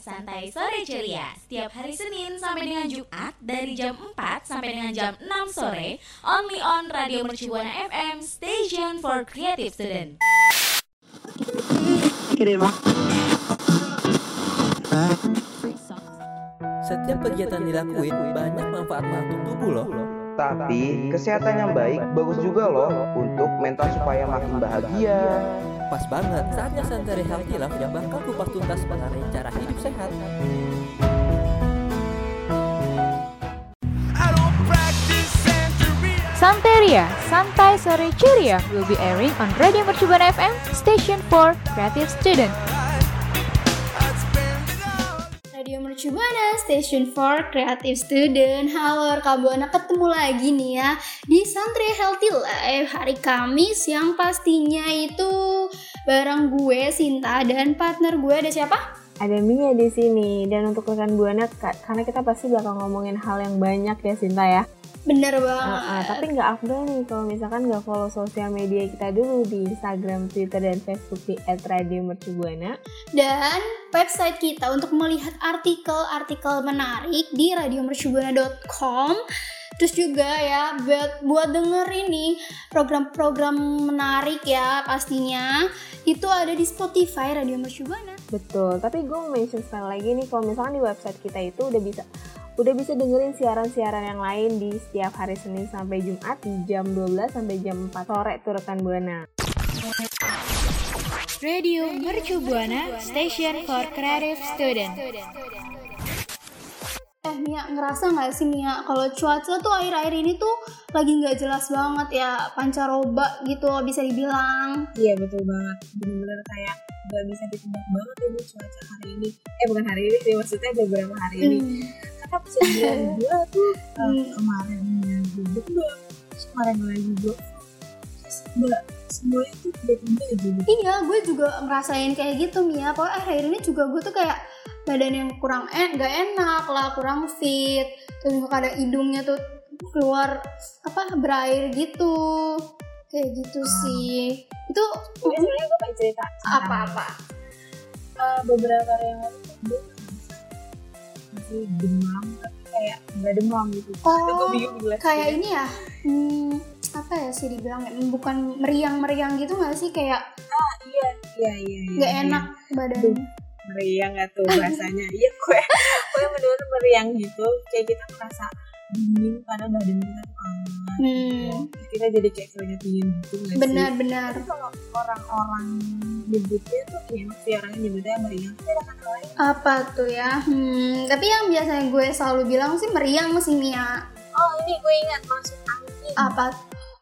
Santai sore ceria. Setiap hari Senin sampai dengan Jumat dari jam 4 sampai dengan jam 6 sore, only on Radio Mercubuana FM, station for creative student. Setiap kegiatan dilakuin banyak manfaatnya untuk tubuh loh. Tapi kesehatan yang baik bagus juga loh untuk mental supaya makin bahagia. Pas banget saatnya Santeri Healthy Love yang bakal kupas tuntas mengenai cara hidup sehat. Santeria, Santai Sore Ceria will be airing on Radio Mercubuana FM, station for creative student. Radio Mercubuana, station for creative student. Halo rekam buana, ketemu lagi nih ya di Santri Healthy Life hari Kamis yang pastinya itu bareng gue Sinta dan partner gue ada siapa? Ada Mia di sini dan untuk rekan buana ka- karena kita pasti bakal ngomongin hal yang banyak ya Sinta ya. Bener Uh, banget. uh, tapi nggak afdol nih kalau misalkan nggak follow sosial media kita dulu di Instagram, Twitter dan Facebook di @radiomercubuana. Dan website kita untuk melihat artikel-artikel menarik di radiomercubuana.com. Terus juga ya buat buat denger ini program-program menarik ya pastinya itu ada di Spotify Radio Mercubuana. Betul. Tapi gue mau mention sekali lagi nih kalau misalkan di website kita itu udah bisa udah bisa dengerin siaran-siaran yang lain di setiap hari Senin sampai Jumat di jam 12 sampai jam 4 sore tuh rekan buana. Radio Mercubuana, station for creative student. Eh Mia, ngerasa nggak sih Mia kalau cuaca tuh akhir-akhir ini tuh lagi nggak jelas banget ya pancaroba gitu bisa dibilang. Iya betul banget, bener-bener kayak gak bisa ditebak banget ini cuaca hari ini. Eh bukan hari ini sih, maksudnya beberapa hari ini. Hmm. Karena bisa dibilang gue tuh uh, Hmm. kemarin gak, terus kemarin lagi gugup, terus gak semuanya tuh tiba-tiba aja gitu. Iya, gue juga ngerasain kayak gitu Mia. Pokoknya akhir ini juga gue tuh kayak badan yang kurang en gak enak lah, kurang fit. Terus juga kadang hidungnya tuh keluar apa berair gitu. Kayak gitu sih. Itu sebenarnya gue pengen cerita apa-apa? Uh, beberapa hari yang lalu masih demam, tapi kayak gak demam gitu. Oh. Kayak ini ya. Hmm, apa ya sih dibilang ya? Bukan meriang-meriang gitu gak sih kayak Ah, iya, iya, iya. iya, gak iya. enak badan. Meriang gak tuh bahasanya. Iya gue gue bener-bener meriang gitu. Kayak kita merasa dingin kita tuh hangat Hmm, Terus kita jadi kayak keringat dingin gitu sih? Benar-benar. tapi kalau orang-orang nyebutnya tuh kayak sih orangnya nyebutnya meriang tapi ada kata lain. Apa tuh ya? Hmm, tapi yang biasanya gue selalu bilang sih meriang sih Mia. oh ini gue ingat masuk angin apa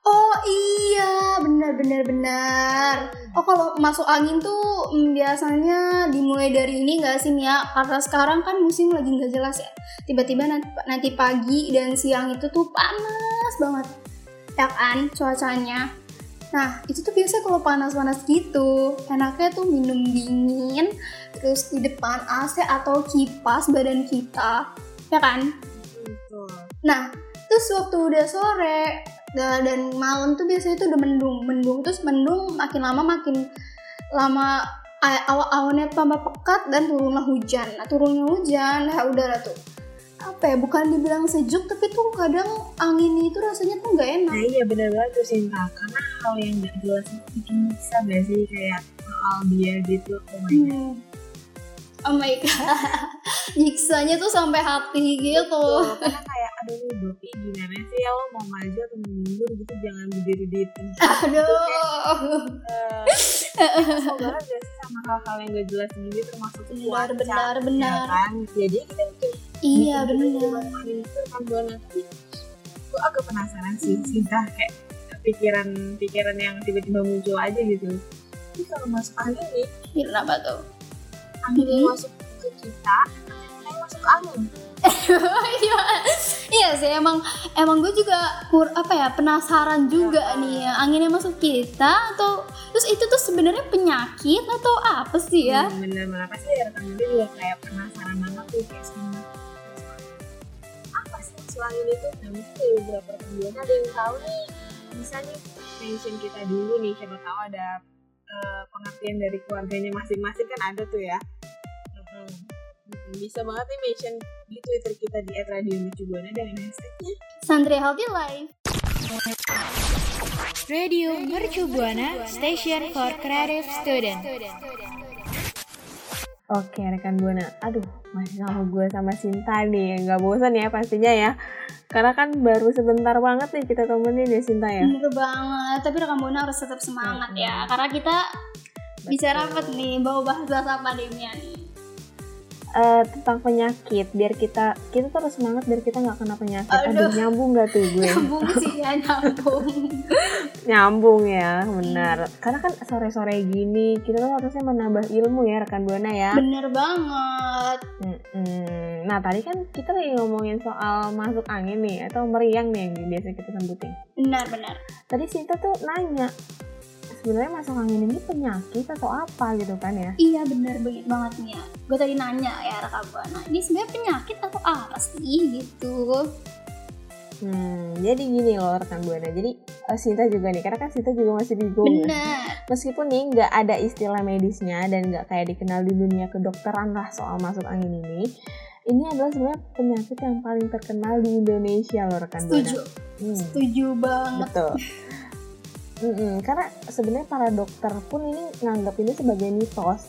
oh iya. Benar benar benar. Oh kalau masuk angin tuh mm, biasanya dimulai dari ini gak sih Mia? Karena sekarang kan musim lagi nggak jelas ya. Tiba-tiba nanti, nanti pagi dan siang itu tuh panas banget. Ya kan cuacanya. Nah itu tuh biasa kalau panas-panas gitu. Enaknya tuh minum dingin terus di depan AC atau kipas badan kita. Ya kan? Nah, terus waktu udah sore dan malam tuh biasanya tuh udah mendung, mendung terus mendung makin lama makin lama a- awan awannya tambah pekat dan turunlah hujan. Nah, turunnya hujan, udah lah tuh. Apa ya, bukan dibilang sejuk tapi tuh kadang angin itu rasanya tuh nggak enak. nah iya bener banget tuh Sinta karena hal yang gak jelas itu bikin bisa gak sih kayak soal dia gitu oh my god Hmm. Oh my god, nyiksanya tuh sampai hati gitu. Betul, karena kayak aduh Bopi gimana sih ya lo mau maju atau mundur gitu jangan berdiri di tempat gitu kayak Aduh. eh, kesel banget gak sih sama hal-hal yang gak jelas gini termasuk Benar, cuaca, benar, ya benar. kan jadi kita bikin Iya benar. ini itu kan tapi gue agak penasaran sih Sinta kayak pikiran-pikiran yang tiba-tiba muncul aja gitu tapi kalau masuk angin nih Kenapa tuh? Yang Hmm. masuk ke kita yang masuk ke angin. Iya. Iya sih emang emang gue juga kur apa ya penasaran juga nih ya anginnya masuk kita atau terus itu tuh sebenarnya penyakit atau apa sih ya? Hmm, bener-bener pasti ya rekan gue juga kayak penasaran banget tuh kayak sama apa sih angin itu? Nah mungkin beberapa rekan gue ada yang tahu nih bisa nih mention kita dulu nih siapa tahu ada eh, pengertian dari keluarganya masing-masing kan ada tuh ya bisa banget nih mention di Twitter kita di @radiomercubuana dengan hashtagnya Santri Healthy Life. Radio Mercu Buana Station for Creative Student. Oke rekan Buana, aduh masih sama gue sama Sinta nih, nggak bosan ya pastinya ya. Karena kan baru sebentar banget nih kita temenin ya Sinta ya. Bener banget, tapi rekam Buana harus tetap semangat ya, karena kita bicara apa nih, bawa bahas-bahas apa nih Eh, tentang penyakit, biar kita kita terus semangat biar kita nggak kena penyakit. Aduh. Aduh nyambung gak tuh gue? Nyambung sih ya, nyambung. nyambung ya, benar. Karena kan sore-sore gini kita tuh harusnya menambah ilmu ya rekan Buana ya. Bener banget. Mm-mm. Nah tadi kan kita lagi ngomongin soal masuk angin nih atau meriang nih yang biasa kita sebutin. Benar-benar. Tadi Sinta tuh nanya sebenarnya masuk angin ini penyakit atau apa gitu kan ya? Iya bener banget banget Mia. Gue tadi nanya ya rekam Buana, ini sebenarnya penyakit atau apa sih gitu? Hmm, jadi gini loh rekan buana. Jadi eh, Sinta juga nih, karena kan Sinta juga masih bingung. ya. Bener. Meskipun nih nggak ada istilah medisnya dan nggak kayak dikenal di dunia kedokteran lah soal masuk angin ini. Ini adalah sebenarnya penyakit yang paling terkenal di Indonesia loh rekan buana. Setuju. Hmm. Setuju banget. Betul. Mm-mm, karena sebenarnya para dokter pun ini nganggap ini sebagai mitos.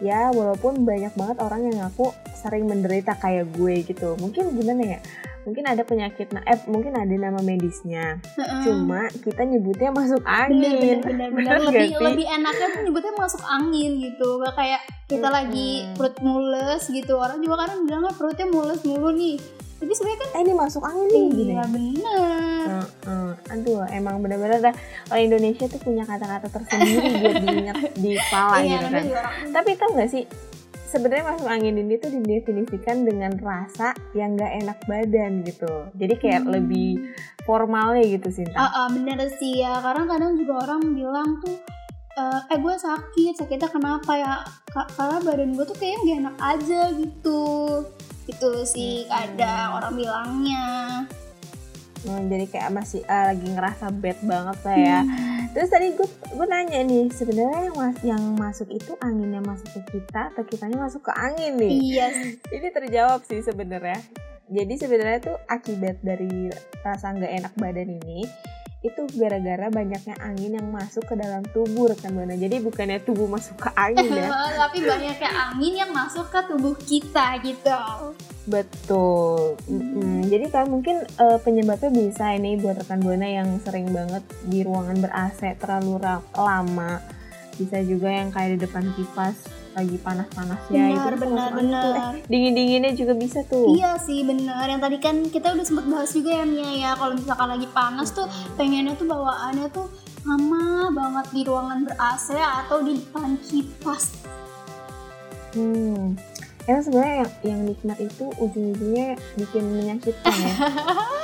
Ya, walaupun banyak banget orang yang ngaku sering menderita kayak gue gitu. Mungkin gimana ya? Mungkin ada penyakit, nah, eh mungkin ada nama medisnya. Heeh. Cuma kita nyebutnya masuk angin. Bener lebih sih? lebih enaknya tuh nyebutnya masuk angin gitu gak kayak kita Mm-mm. lagi perut mules gitu orang juga kadang bilang "Ah, perutnya mules mulu nih tapi sebenarnya kan Eh ini masuk angin nih gini. iya bener Heeh. Aduh, emang bener-bener dah orang Indonesia tuh punya kata-kata tersendiri buat diingat di kepala iya gitu kan. Tapi tau gak sih, sebenarnya masuk angin ini tuh didefinisikan dengan rasa yang gak enak badan gitu. Jadi kayak Hmm. lebih formalnya gitu Sinta. Ah, ah, bener sih ya karena kadang juga orang bilang tuh eh, eh gue sakit sakitnya kenapa ya Ka- karena badan gue tuh kayaknya gak enak aja gitu gitu sih Hmm. kadang orang bilangnya Hmm, jadi kayak masih eh, lagi ngerasa bad banget lah ya. Terus tadi gue gue nanya nih, sebenarnya yang, mas- yang masuk itu anginnya masuk ke kita atau kitanya masuk ke angin nih? iya Ini terjawab sih sebenarnya. Jadi sebenarnya tuh akibat dari rasa nggak enak badan ini itu gara-gara banyaknya angin yang masuk ke dalam tubuh rekan buana. Jadi bukannya tubuh masuk ke angin ya. tapi banyaknya angin yang masuk ke tubuh kita gitu Betul. Mm-mm. Jadi kan mungkin eh, penyebabnya bisa ini buat rekan buana yang sering banget di ruangan ber AC terlalu lama. Bisa juga yang kayak di depan kipas lagi panas-panasnya itu benar tuh benar masuk angin tuh. Eh, benar dingin-dinginnya juga bisa tuh. iya sih benar yang tadi kan kita udah sempat bahas juga ya Mia ya kalau misalkan lagi panas tuh pengennya tuh bawaannya tuh lama banget di ruangan ber AC atau di depan kipas Hmm. Emang sebenarnya yang, yang nikmat itu ujung-ujungnya bikin menyakitkan ya.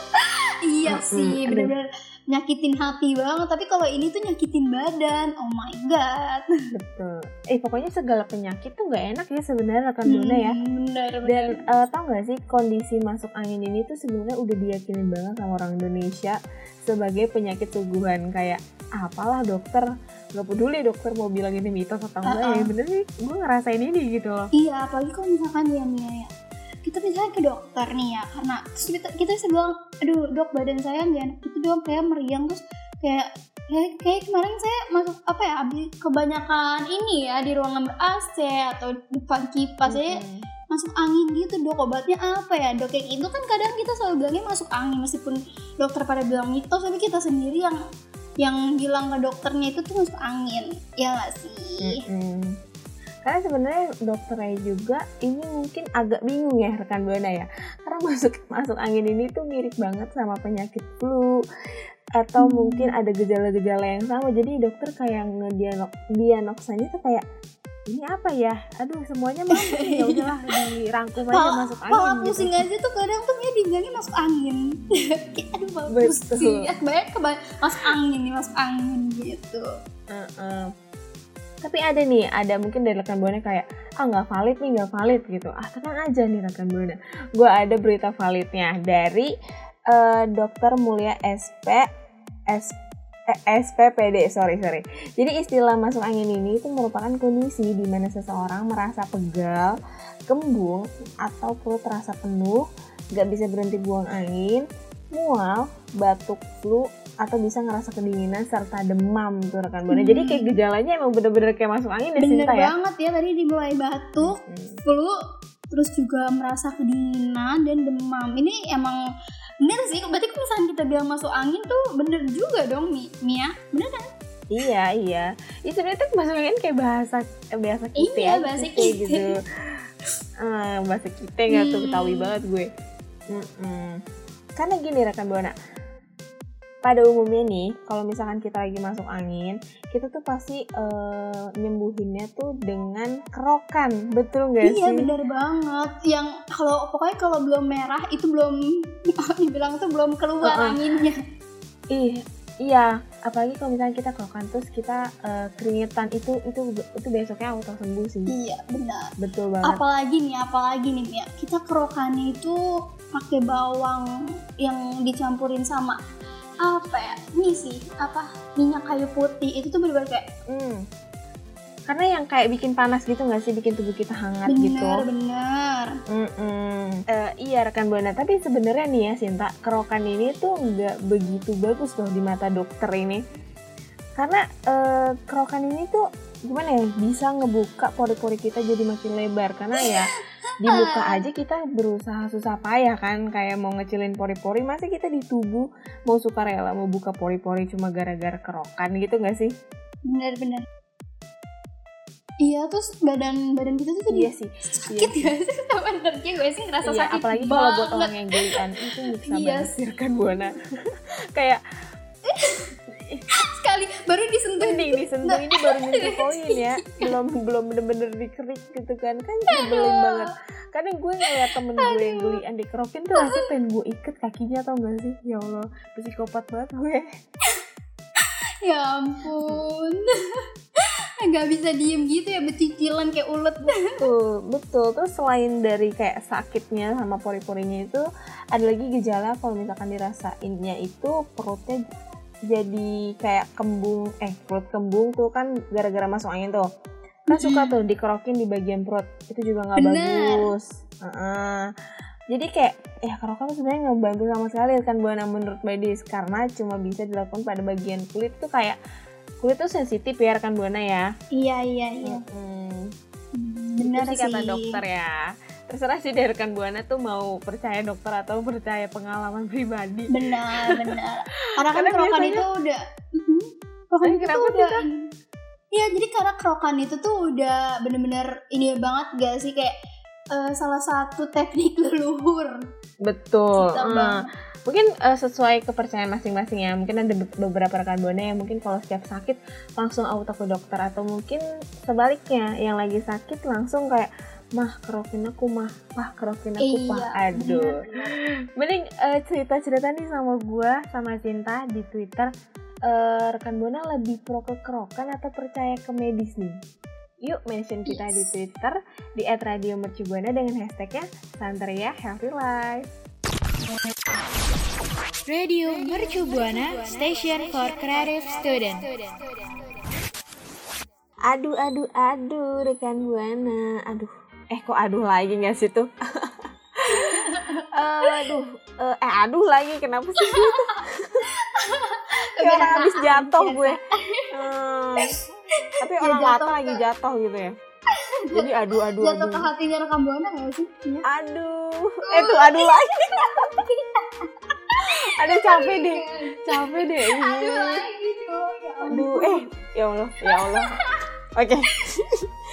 iya sih aduh. Nyakitin hati banget tapi kalau ini tuh nyakitin badan. Oh my god. Betul. Eh pokoknya segala penyakit tuh nggak enak ya sebenarnya rekan buana ya. Hmm, bener Dan bener eh, tau gak sih kondisi masuk angin ini tuh sebenarnya udah diyakinin banget sama orang Indonesia sebagai penyakit suguhan kayak apalah dokter. Nggak peduli dokter mau bilang ini mitos atau enggak Uh-uh. ya bener sih gue ngerasain ini gitu loh. Iya, apalagi kalau misalkan ya Mia ya kita misalnya ke dokter nih ya karena terus kita kita bisa bilang aduh dok badan saya nggak enak itu dok kayak meriang terus kayak kayak, kayak kemarin saya masuk apa ya abis kebanyakan ini ya di ruangan ber AC atau depan kipas saya Mm-mm. masuk angin gitu dok obatnya apa ya dok kayak itu kan kadang kita selalu bilangnya masuk angin meskipun dokter pada bilang mitos tapi kita sendiri yang yang bilang ke dokternya itu tuh masuk angin ya nggak sih Mm-mm. Karena sebenarnya dokternya juga ini mungkin agak bingung ya rekan buana ya. Karena masuk masuk angin ini tuh mirip banget sama penyakit flu atau Hmm. mungkin ada gejala-gejala yang sama. Jadi dokter kayak ngedianok diagnosanya tuh kayak ini apa ya? Aduh semuanya mampu ya udahlah dirangkum aja masuk angin gitu. pusing aja tuh kadang tuh dia dibilangnya masuk angin. Aduh Betul. pusing. Ya, kebanyakan masuk angin nih, masuk angin gitu. Heeh. Tapi ada nih, ada mungkin dari rekan buana kayak ah nggak valid nih nggak valid gitu. Ah tenang aja nih rekan buana. Gue ada berita validnya dari eh, Dokter Mulia SP S eh, SPPD, sorry sorry. Jadi istilah masuk angin ini itu merupakan kondisi di mana seseorang merasa pegal, kembung, atau perut terasa penuh, nggak bisa berhenti buang angin, mual, batuk, flu, atau bisa ngerasa kedinginan serta demam tuh rekan buana. Jadi kayak gejalanya emang bener-bener kayak masuk angin ya Bener Sinta ya. banget ya tadi dimulai batuk, Hmm. flu, terus juga merasa kedinginan dan demam. Ini emang bener sih. Berarti kalau misalnya kita bilang masuk angin tuh bener juga dong Mi- Mia. Bener kan? Iya iya. Itu sebenarnya tuh masuk angin kayak bahasa eh, bahasa kita Iya, ya, bahasa kita gitu. Ah, bahasa kita nggak tuh Hmm. ketahui banget gue. Mm-mm. Karena gini rekan buana. Pada umumnya nih, kalau misalkan kita lagi masuk angin, kita tuh pasti eh, nyembuhinnya tuh dengan kerokan, betul nggak Iya sih? bener banget. Yang kalau pokoknya kalau belum merah itu belum dibilang tuh belum keluar Uh-uh. anginnya. Ih, iya. Apalagi kalau misalnya kita kerokan terus kita eh, keringetan itu itu itu besoknya auto sembuh sih. Iya benar. Betul banget. Apalagi nih, apalagi nih Mia. Kita kerokannya itu pakai bawang yang dicampurin sama apa ya? Ini sih apa minyak kayu putih itu tuh bener-bener kayak Hmm. Karena yang kayak bikin panas gitu nggak sih, bikin tubuh kita hangat gitu. bener-bener. Mm-mm. Eh, iya rekan buana, tapi sebenarnya nih ya Sinta, kerokan ini tuh nggak begitu bagus loh di mata dokter ini. Karena eh, kerokan ini tuh gimana ya, bisa ngebuka pori-pori kita jadi makin lebar. Karena ya di muka aja kita berusaha susah payah kan, kayak mau ngecilin pori-pori, masa kita di tubuh mau suka rela mau buka pori-pori cuma gara-gara kerokan gitu nggak sih? Bener-bener. Iya terus badan badan kita tuh jadi Iya sih. sakit ya sih benernya gue sih ngerasa Iya, sakit apalagi kalau buat banget. orang yang gelian itu bisa Iya banget buana. kayak sekali baru disentuh. Mending disentuh ini baru nyentuh koin ya. Belum belum bener-bener dikerik gitu kan. Kan nyebelin banget. Kadang gue ngeliat temen gue yang gelian dikerokin tuh rasanya pengen gue iket kakinya tau gak sih? Ya Allah psikopat banget gue. Ya ampun. Nggak bisa diem gitu ya becicilan kayak ulet. Betul betul. Terus selain dari kayak sakitnya sama pori-porinya itu ada lagi gejala kalau misalkan dirasainnya itu perutnya jadi kayak kembung eh perut kembung tuh kan gara-gara masuk angin tuh. Kan suka tuh dikerokin di bagian perut itu juga nggak bagus. Heeh. jadi kayak ya kerokan sebenarnya nggak bantu sama sekali kan buana menurut medis karena cuma bisa dilakukan pada bagian kulit tuh kayak kulit tuh sensitif ya rekan buana ya. Iya iya iya. Hmm. benar sih kata dokter ya terserah sih dari rekan buana tuh mau percaya dokter atau percaya pengalaman pribadi. Benar benar. Karena kan kerokan biasanya- itu udah Mhm. kerokan Eh, itu udah? Iya jadi karena kerokan itu tuh udah bener-bener ini banget gak sih? Kayak eh, salah satu teknik leluhur. Betul banget. mungkin eh, sesuai kepercayaan masing-masing ya. Mungkin ada be- beberapa rekan buana yang mungkin kalau setiap sakit langsung auto ke dokter atau mungkin sebaliknya yang lagi sakit langsung kayak mah kerokin aku mah. Mah kerokin aku Iya, aduh. Mending eh, cerita-cerita nih sama gua sama Cinta di Twitter. Eh, rekan buana lebih pro ke kerokan atau percaya ke medis nih Yuk mention kita di Twitter di @radiomercubuana dengan hashtagnya Santeria Healthy Life. Radio Mercu Buana Station for Creative Student. Aduh, aduh, aduh, rekan buana. Aduh, eh kok aduh lagi nggak sih tuh? Eh, aduh, eh, eh aduh lagi kenapa sih gitu? Kayak orang habis jatuh gue. Hmm, tapi Ya, orang mata lagi jatuh gitu ya. Jadi aduh, aduh, jatuh ke aduh. hatinya rekam buana gak sih? Iya. Aduh, eh tuh aduh lagi. aduh capek deh, capek deh. Aduh Ih. lagi tuh. Ya. Aduh, eh, ya Allah, ya Allah. Oke.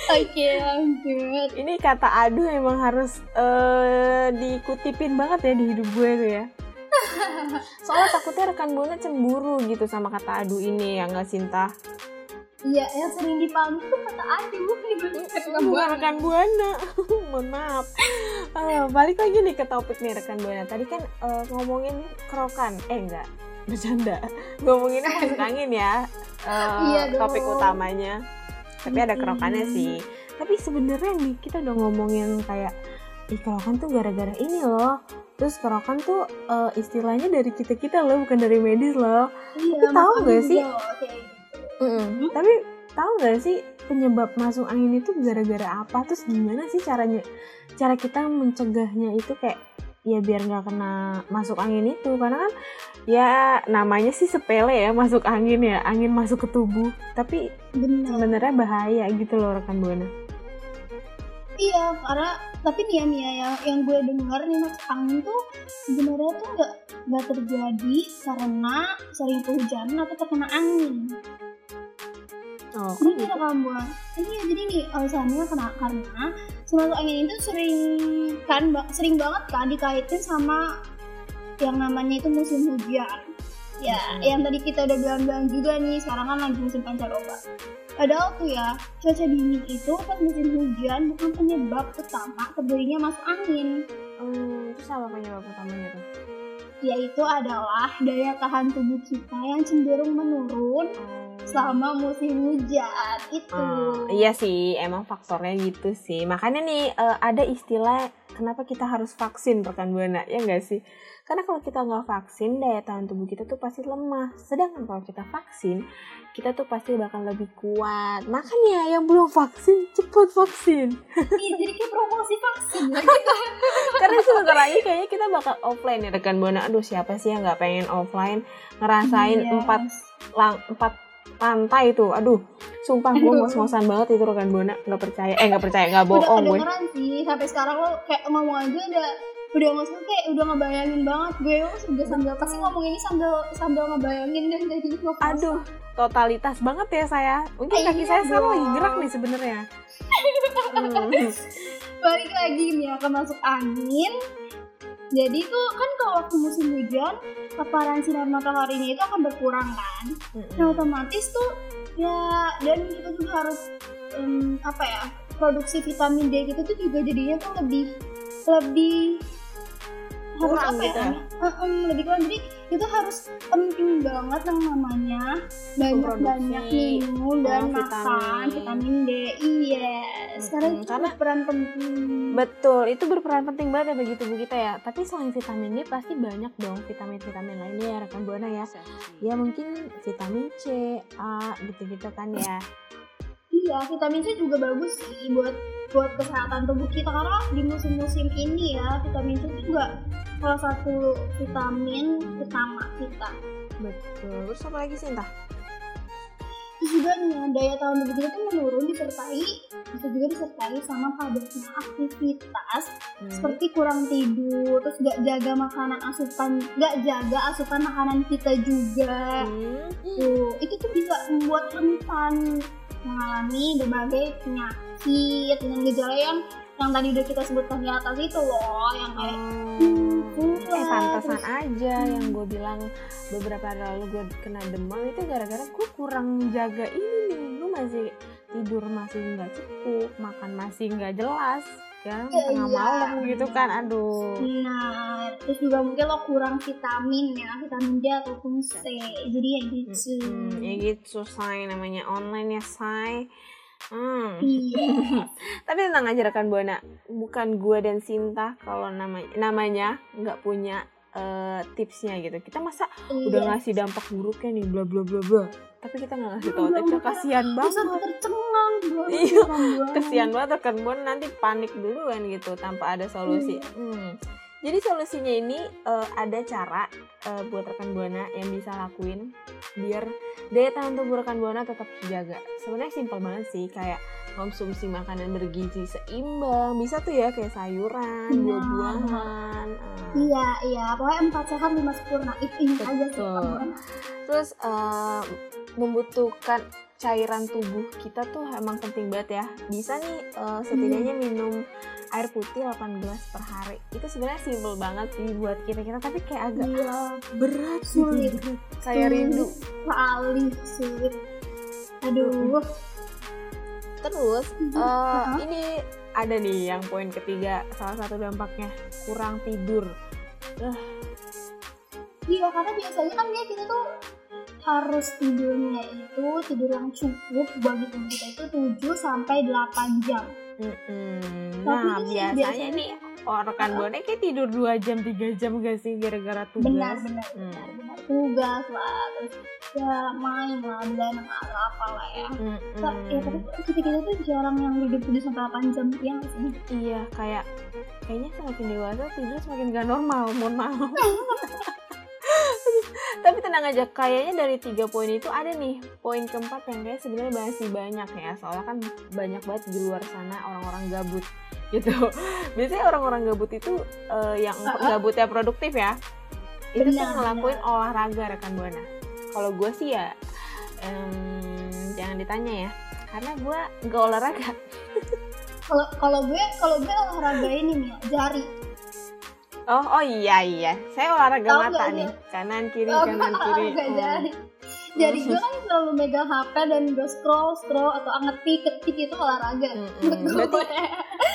Oke lanjut. Ini kata aduh emang harus eh, dikutipin banget ya di hidup gue tuh ya. Soalnya takutnya rekan buana cemburu gitu sama kata aduh ini ya nggak cinta. Iya yang sering dipahami tuh kata aduh rekam Bukan buana. rekan buana. Mohon maaf. Eh, balik lagi nih ke topik nih rekan buana. Tadi kan eh, ngomongin kerokan. Eh enggak, bercanda. Ngomongin angin ya. eh, Iya dong. topik utamanya. Tapi ada kerokannya sih. Tapi sebenarnya nih kita udah ngomongin kayak ih kerokan tuh gara-gara ini loh terus kerokan tuh eh, istilahnya dari kita kita loh bukan dari medis loh Iya, Tapi tahu nggak sih? kayak gitu. Mm-mm. tapi tahu nggak sih penyebab masuk angin itu gara-gara apa terus gimana sih caranya cara kita mencegahnya itu kayak ya biar nggak kena masuk angin itu karena kan ya namanya sih sepele ya masuk angin ya angin masuk ke tubuh tapi Benar. sebenarnya bahaya gitu loh rekan buana Iya, karena tapi nih ya Mia yang yang gue dengar nih mas angin tuh sebenarnya tuh nggak nggak terjadi karena sering kehujanan atau terkena angin. oh Jadi kita kamu Iya, jadi nih alasannya kena karena semasuk angin itu sering kan ba- sering banget kan dikaitin sama yang namanya itu musim hujan. Ya, yang tadi kita udah bilang-bilang juga nih, sekarang kan lagi musim pancaroba. Padahal tuh ya, cuaca dingin itu pas musim hujan bukan penyebab utama terjadinya masuk angin. Hmm, itu sama penyebab utamanya tuh Yaitu adalah daya tahan tubuh kita yang cenderung menurun selama musim hujan. Itu. Ah, iya sih, emang faktornya gitu sih. Makanya nih eh, ada istilah kenapa kita harus vaksin rekan buana ya enggak sih? Karena kalau kita nggak vaksin, daya tahan tubuh kita tuh pasti lemah. Sedangkan kalau kita vaksin, kita tuh pasti bakal lebih kuat. Makanya yang belum vaksin, cepat vaksin. Iya, jadi kayak promosi vaksin. Karena sebentar lagi kayaknya kita bakal offline ya rekan buana. Aduh siapa sih yang nggak pengen offline ngerasain Iya. empat lang empat lantai itu. Aduh, sumpah gue Aduh. ngos-ngosan banget itu rekan buana. Nggak percaya, eh nggak percaya, nggak udah bohong gue. kedengeran sih sampai sekarang lo kayak ngomong aja udah udah usah kayak udah ngebayangin banget gue udah sambil pasti ngomong ini sambil sambil ngebayangin dan jadi ngefans. Aduh, totalitas banget ya saya. Mungkin Iya kaki saya sekarang lagi dong. gerak nih sebenarnya. Hmm. balik lagi nih ya ke masuk angin jadi tuh kan kalau waktu musim hujan paparan sinar mataharinya itu akan berkurang kan nah otomatis tuh ya dan kita juga harus em, apa ya produksi vitamin D gitu tuh juga jadinya tuh lebih lebih Kurang apa gitu ya? Em, lebih kurang jadi itu harus penting banget yang namanya banyak banyak minum dan oh, makan vitamin. vitamin D iya sekarang Mm-mm, itu karena- berperan penting Betul, itu berperan penting banget ya bagi tubuh kita ya. Tapi selain vitamin D pasti banyak dong vitamin-vitamin lainnya ya rekan buana ya. Ya mungkin vitamin C, A gitu-gitu kan ya. Iya, vitamin C juga bagus sih buat buat kesehatan tubuh kita karena di musim-musim ini ya vitamin C juga salah satu vitamin utama kita. Betul. Terus apa lagi sih entah? Juga nih ya, daya tahan tubuh kita tuh menurun disertai bisa juga disertai sama padatnya aktivitas Hmm. seperti kurang tidur, terus gak jaga makanan asupan, gak jaga asupan makanan kita juga. Hmm. Tuh, itu tuh bisa membuat rentan mengalami berbagai penyakit dengan gejala yang yang tadi udah kita sebutkan di atas itu loh, yang kayak Oh. Iya, Eh pantesan terus- aja yang gue bilang beberapa hari lalu gue kena demam itu gara-gara gue kurang jaga ini nih gue masih tidur masih nggak cukup makan masih nggak jelas ya Iya, tengah iya. malam gitu kan aduh Nah, terus juga mungkin lo kurang vitamin ya, vitamin D ataupun C. Jadi ya gitu. Hmm, ya gitu say namanya online ya say Hmm. Iya. Tapi tenang aja rekan buana, bukan gue dan Sinta kalau namanya namanya nggak punya eh, tipsnya gitu. Kita masa udah Iya. ngasih dampak buruknya nih bla bla bla bla. Tapi kita nggak ngasih tahu Udah, tipsnya udah. kasihan Bisa banget. tercengang. Iya, Kasihan banget rekan buana nanti panik duluan gitu tanpa ada solusi. Iya. Hmm. Jadi solusinya ini eh, ada cara eh, buat rekan buana yang bisa lakuin biar daya tahan tubuh rekan buana tetap terjaga. Sebenarnya simpel banget sih kayak konsumsi makanan bergizi seimbang, bisa tuh ya kayak sayuran, Nah. buah-buahan. eh. Iya, iya. Pokoknya empat sehat lima sempurna. Itu aja sih. Terus eh, membutuhkan cairan tubuh kita tuh emang penting banget ya. Bisa nih eh, setidaknya minum air putih 8 gelas per hari. Itu sebenarnya simple banget sih buat kita-kita tapi kayak agak Iya, berat Sulit. gitu. Kayak rindu. kali sulit. Aduh. Terus eh, Heeh. ini ada nih yang poin ketiga salah satu dampaknya kurang tidur. Iya, karena biasanya kan dia kita tuh harus tidurnya itu tidur yang cukup bagi tubuh kita itu 7 sampai 8 jam. Tapi Nah ini biasanya biasanya- nih oh rekan buana kayak tidur 2 jam 3 jam gak sih gara-gara tugas? Benar benar Hmm. benar benar. Tugas lah terus ya main lah dan atau apa lah ya. Mm, Sa- ya tapi ketika kita tuh jarang yang hidup 7 sampai 8 jam ya sih? Iya, kayak kayaknya semakin dewasa tidur semakin gak normal, mohon maaf. Tenang aja, kayaknya dari tiga poin itu ada nih poin keempat yang kayak sebenarnya masih banyak ya, soalnya kan banyak banget di luar sana orang-orang gabut gitu. Biasanya orang-orang gabut itu eh, yang gabutnya produktif ya, itu tuh Benar, ngelakuin olahraga rekan buana. Kalau gue sih ya em, jangan ditanya ya, karena gue gak olahraga. kalau kalau gue kalau gue olahraga ini nih jari Oh, oh iya iya. Saya olahraga Tahu mata nih. Kanan kiri Oh, kanan kiri. Hmm. jari jari gue kan selalu megang HP dan gue scroll scroll atau ngetik ketik itu olahraga gue. Berarti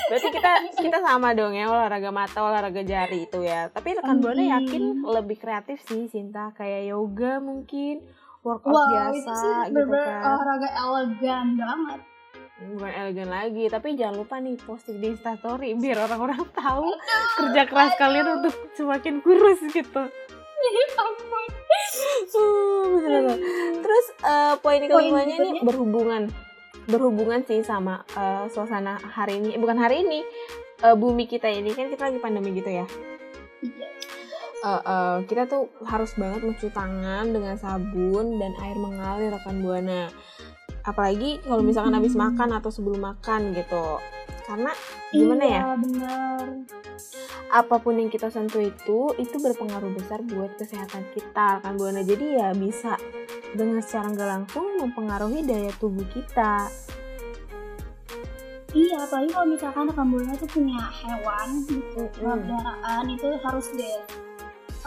berarti kita kita sama dong ya olahraga mata, olahraga jari itu ya. Tapi rekan Buana Hmm. yakin lebih kreatif sih Sinta kayak yoga mungkin workout wow biasa itu sih gitu bener kan. olahraga elegan banget Bukan elegan lagi, tapi jangan lupa nih posting di Instastory biar orang-orang tahu kerja keras kalian untuk semakin kurus gitu. Ya ampun. Uh, bener-bener. Terus eh, poin kelimanya nih berikutnya? berhubungan berhubungan sih sama eh, suasana hari ini, Eh, bukan hari ini, eh, bumi kita ini kan kita lagi pandemi gitu ya. Iya. Eh, eh, kita tuh harus banget mencuci tangan dengan sabun dan air mengalir rekan buana. Apalagi kalau misalkan habis Hmm. makan atau sebelum makan gitu. Karena gimana ya? iya, bener apa pun yang kita sentuh itu itu berpengaruh besar buat kesehatan kita kan buana jadi ya bisa dengan secara nggak langsung mempengaruhi daya tubuh kita iya apalagi kalau misalkan rekan tuh punya hewan gitu peliharaan itu harus deh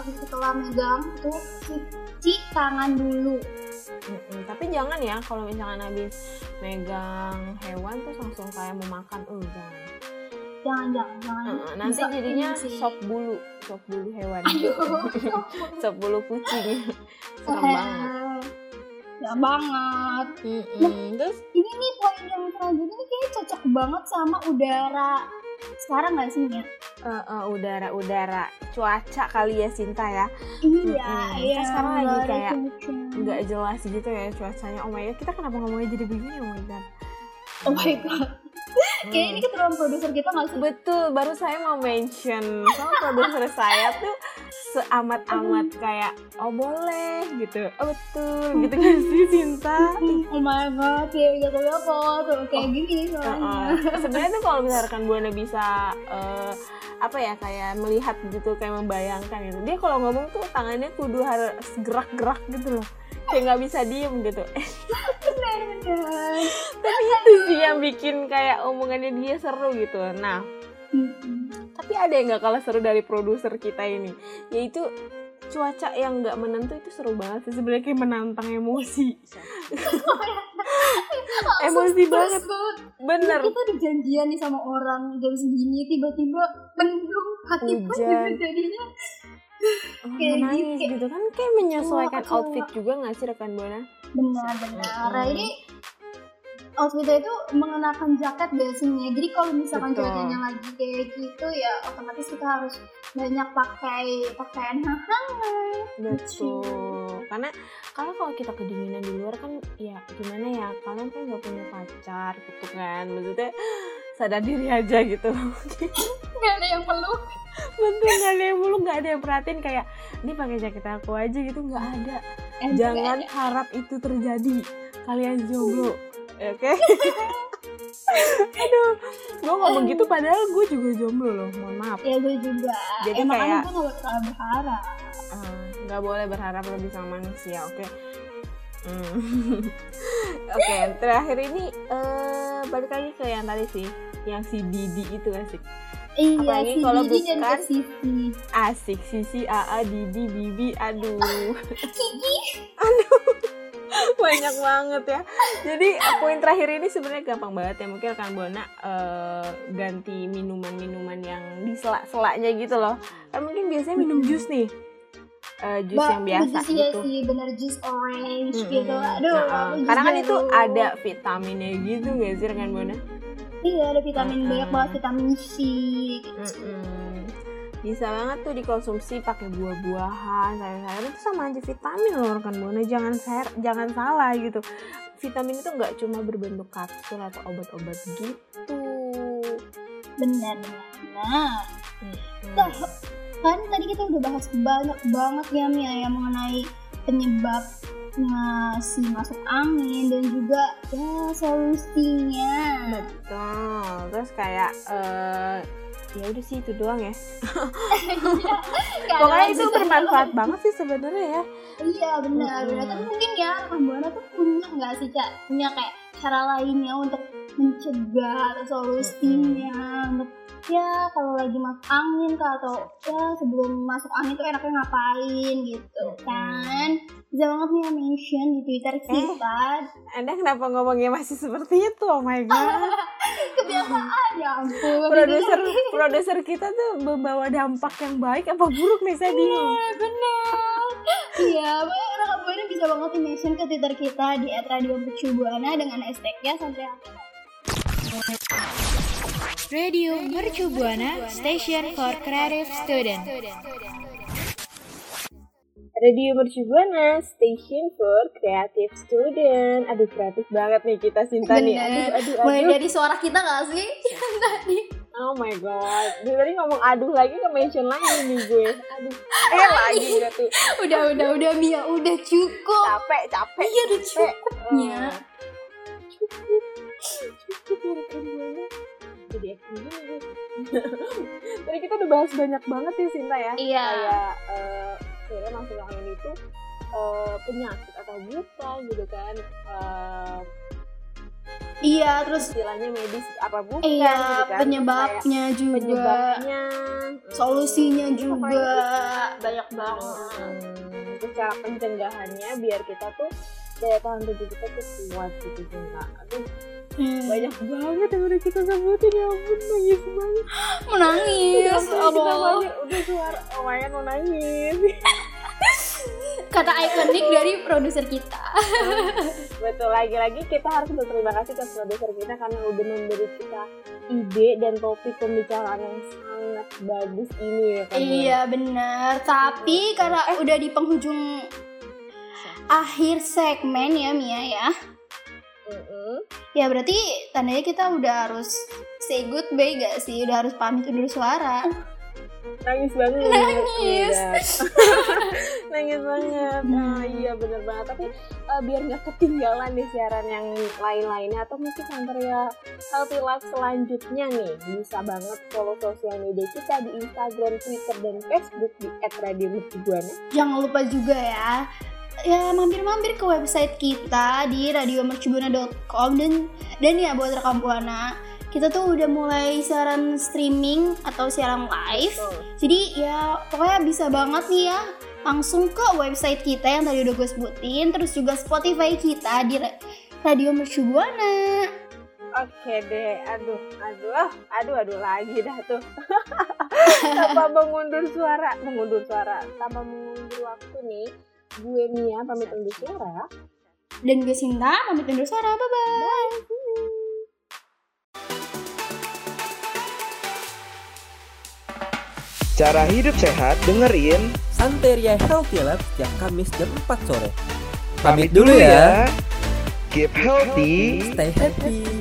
setelah megang tuh cuci tangan dulu Mm-mm. tapi jangan ya kalau misalkan habis megang hewan terus langsung kayak mau makan uh jangan. Jangan jangan jangan. Uh, nanti Bisa jadinya sih. sop bulu sop bulu hewan. Aduh. Sop bulu kucing. serem banget. Ya banget. Mm-mm. terus? ini nih poin yang selanjutnya ini kayaknya cocok banget sama udara sekarang nggak sih ya uh, uh, udara udara. Cuaca kali ya Sinta ya. Iya Mm-mm. iya Kan sekarang lagi kayak nggak jelas gitu ya cuacanya. Oh my god kita kenapa ngomongnya jadi begini oh my god? Oh my god kayaknya ini keturunan produser kita nggak sih? Betul baru saya mau mention. Sama produser saya tuh seamat-amat kayak oh boleh gitu. Oh betul gitu kan sih Sinta? Oh my god kayak gitu ya kok tuh kayak gini Uh, soalnya. Uh. sebenarnya tuh kalau misalkan buana bisa eh, apa ya kayak melihat gitu kayak membayangkan gitu. Dia kalau ngomong tuh tangannya kudu harus gerak-gerak gitu loh kayak nggak bisa diem gitu. Tapi itu sih yang bikin kayak omongannya dia seru gitu. Nah tapi ada yang nggak kalah seru dari produser kita ini? Yaitu cuaca yang nggak menentu itu seru banget sih. Sebenarnya kayak menantang emosi. Emosi banget. bener. Kita udah janjian nih sama orang jam segini tiba-tiba mendung hati pun jadinya Oh, Kayak menangis gitu. gitu. Kan kayak menyesuaikan Kecewa, outfit juga nggak sih rekan buana? Benar-benar Nah, Mm-mm. ini outfitnya itu mengenakan jaket biasanya. Jadi kalau misalkan cuacanya lagi kayak gitu ya otomatis kita harus banyak pakai pakaian. Hangat betul. Karena kalau kalau kita kedinginan di luar kan ya gimana ya kalian kan nggak punya pacar gitu kan. Maksudnya sadar diri aja gitu. Nggak ada yang peluk betul nggak ada yang mulu nggak ada yang perhatiin kayak ini pakai jaket aku aja gitu. Nggak ada. Eh, jangan harap itu terjadi. Kalian jomblo. Oke? Aduh gue ngomong gitu padahal gue juga jomblo loh mohon maaf. Ya gue juga. Jadi ya, makanya kayak- gue nggak terlalu berharap. Ah, nggak boleh berharap lebih sama manusia oke? Hmm. oke terakhir ini eh balik lagi ke yang tadi sih yang si Didi itu asik. Iya Apalagi si kalau Didi dan bukan- ke Sisi. Asik sisi AA Didi Bibi aduh. Kiki. Banyak banget ya. Jadi poin terakhir ini sebenarnya gampang banget ya. Mungkin rekan buana eh, ganti minuman-minuman yang di selak-selaknya gitu loh. Kan mungkin biasanya minum jus nih Eh, jus Ba- yang biasa jus gitu sih bener jus orange Mm-mm. gitu aduh Nah, jus karena kan itu ada vitaminnya gitu gak sih rekan buana Iya, ada vitamin Mm-mm. banyak banget vitamin C gitu. Mm-mm. Bisa banget tuh dikonsumsi pakai buah-buahan, sayur-sayuran itu sama aja vitamin loh rekan buana. Jangan ser- jangan salah gitu. Vitamin itu nggak cuma berbentuk kapsul atau obat-obat gitu. Benar, benar. Mm-mm. Kan tadi kita udah bahas banyak banget ya Mia ya mengenai penyebabnya si masuk angin dan juga ya solusinya. Betul. Terus kayak eh ya udah sih itu doang ya. Pokoknya itu bermanfaat banget sih sebenarnya ya. Iya benar, benar. Tapi mungkin ya rekan buana tuh punya nggak sih cak punya kayak cara lainnya untuk mencegah atau solusinya. Untuk ya kalau lagi masuk angin kah atau ya sebelum masuk angin tuh enaknya ngapain gitu kan. Bisa banget nih mention di twitter kita Anda kenapa ngomongnya masih seperti itu? Oh my god. kebiasaan ya ampun. Produser produser kita tuh membawa dampak yang baik apa buruk nih saya bingung. Iya, benar. Iya rekan buana bisa banget mention ke twitter kita di @radiomercubuana dengan hashtagnya sampai Radio Mercu Buana Station for Creative Student. Radio Mercubuana Station for Creative Student. Aduh kreatif banget nih kita Sinta nih. Aduh aduh mulai dari suara kita gak sih tadi Oh my god. Dia tadi ngomong aduh lagi ke mention lagi nih gue. Aduh. Eh lagi gak tuh. udah udah udah Mia udah cukup Capek capek. iya udah cukupnya Oh. Cukup. Jadi acting gini. Tadi kita udah bahas banyak banget ya Sinta ya. Iya. Kayak eh sebenarnya masuk angin itu eh, penyakit atau bukan gitu kan. Eh, iya terus istilahnya medis apa bukan iya gitu kan. penyebabnya Kayak juga penyebabnya solusinya Hmm, juga banyak banget Hmm, terus cara pencegahannya biar kita tuh daya tahan tubuh kita tuh kuat gitu Cinta. Aduh Hmm. banyak banget yang udah kita sebutin ya ampun nangis banget. menangis Udah, kita Allah. banyak udah suara lumayan mau nangis. kata ikonik dari produser kita Betul lagi-lagi kita harus berterima kasih ke produser kita karena udah memberi kita ide dan topik pembicaraan yang sangat bagus ini ya kan. iya bener tapi karena udah di penghujung akhir segmen ya Mia ya Mm-mm. ya berarti tandanya kita udah harus say goodbye gak sih? Udah harus pamit undur suara. Nangis banget. Nangis. Udah. nangis banget. Ah, iya bener banget. Tapi eh, biar nggak ketinggalan di siaran yang lain-lainnya atau mungkin ya healthy life selanjutnya nih. Bisa banget follow sosial media kita di Instagram, Twitter, dan Facebook di @radiomercubuana Jangan lupa juga ya ya mampir-mampir ke website kita di radiomercubuana.com dan dan ya buat rekam buana kita tuh udah mulai siaran streaming atau siaran live. Jadi ya pokoknya bisa banget nih ya langsung ke website kita yang tadi udah gue sebutin terus juga Spotify kita di Ra- Radio Mercubuana Oke deh, aduh, aduh, aduh, aduh lagi dah tuh. tanpa mengundur suara, mengundur suara, tanpa mengundur waktu nih, gue Mia pamit undur suara. dan gue Sinta pamit undur suara bye bye Cara hidup sehat dengerin. Santeria Healthy Lab setiap Kamis jam 4 sore. Pamit dulu ya. Keep healthy. Stay happy.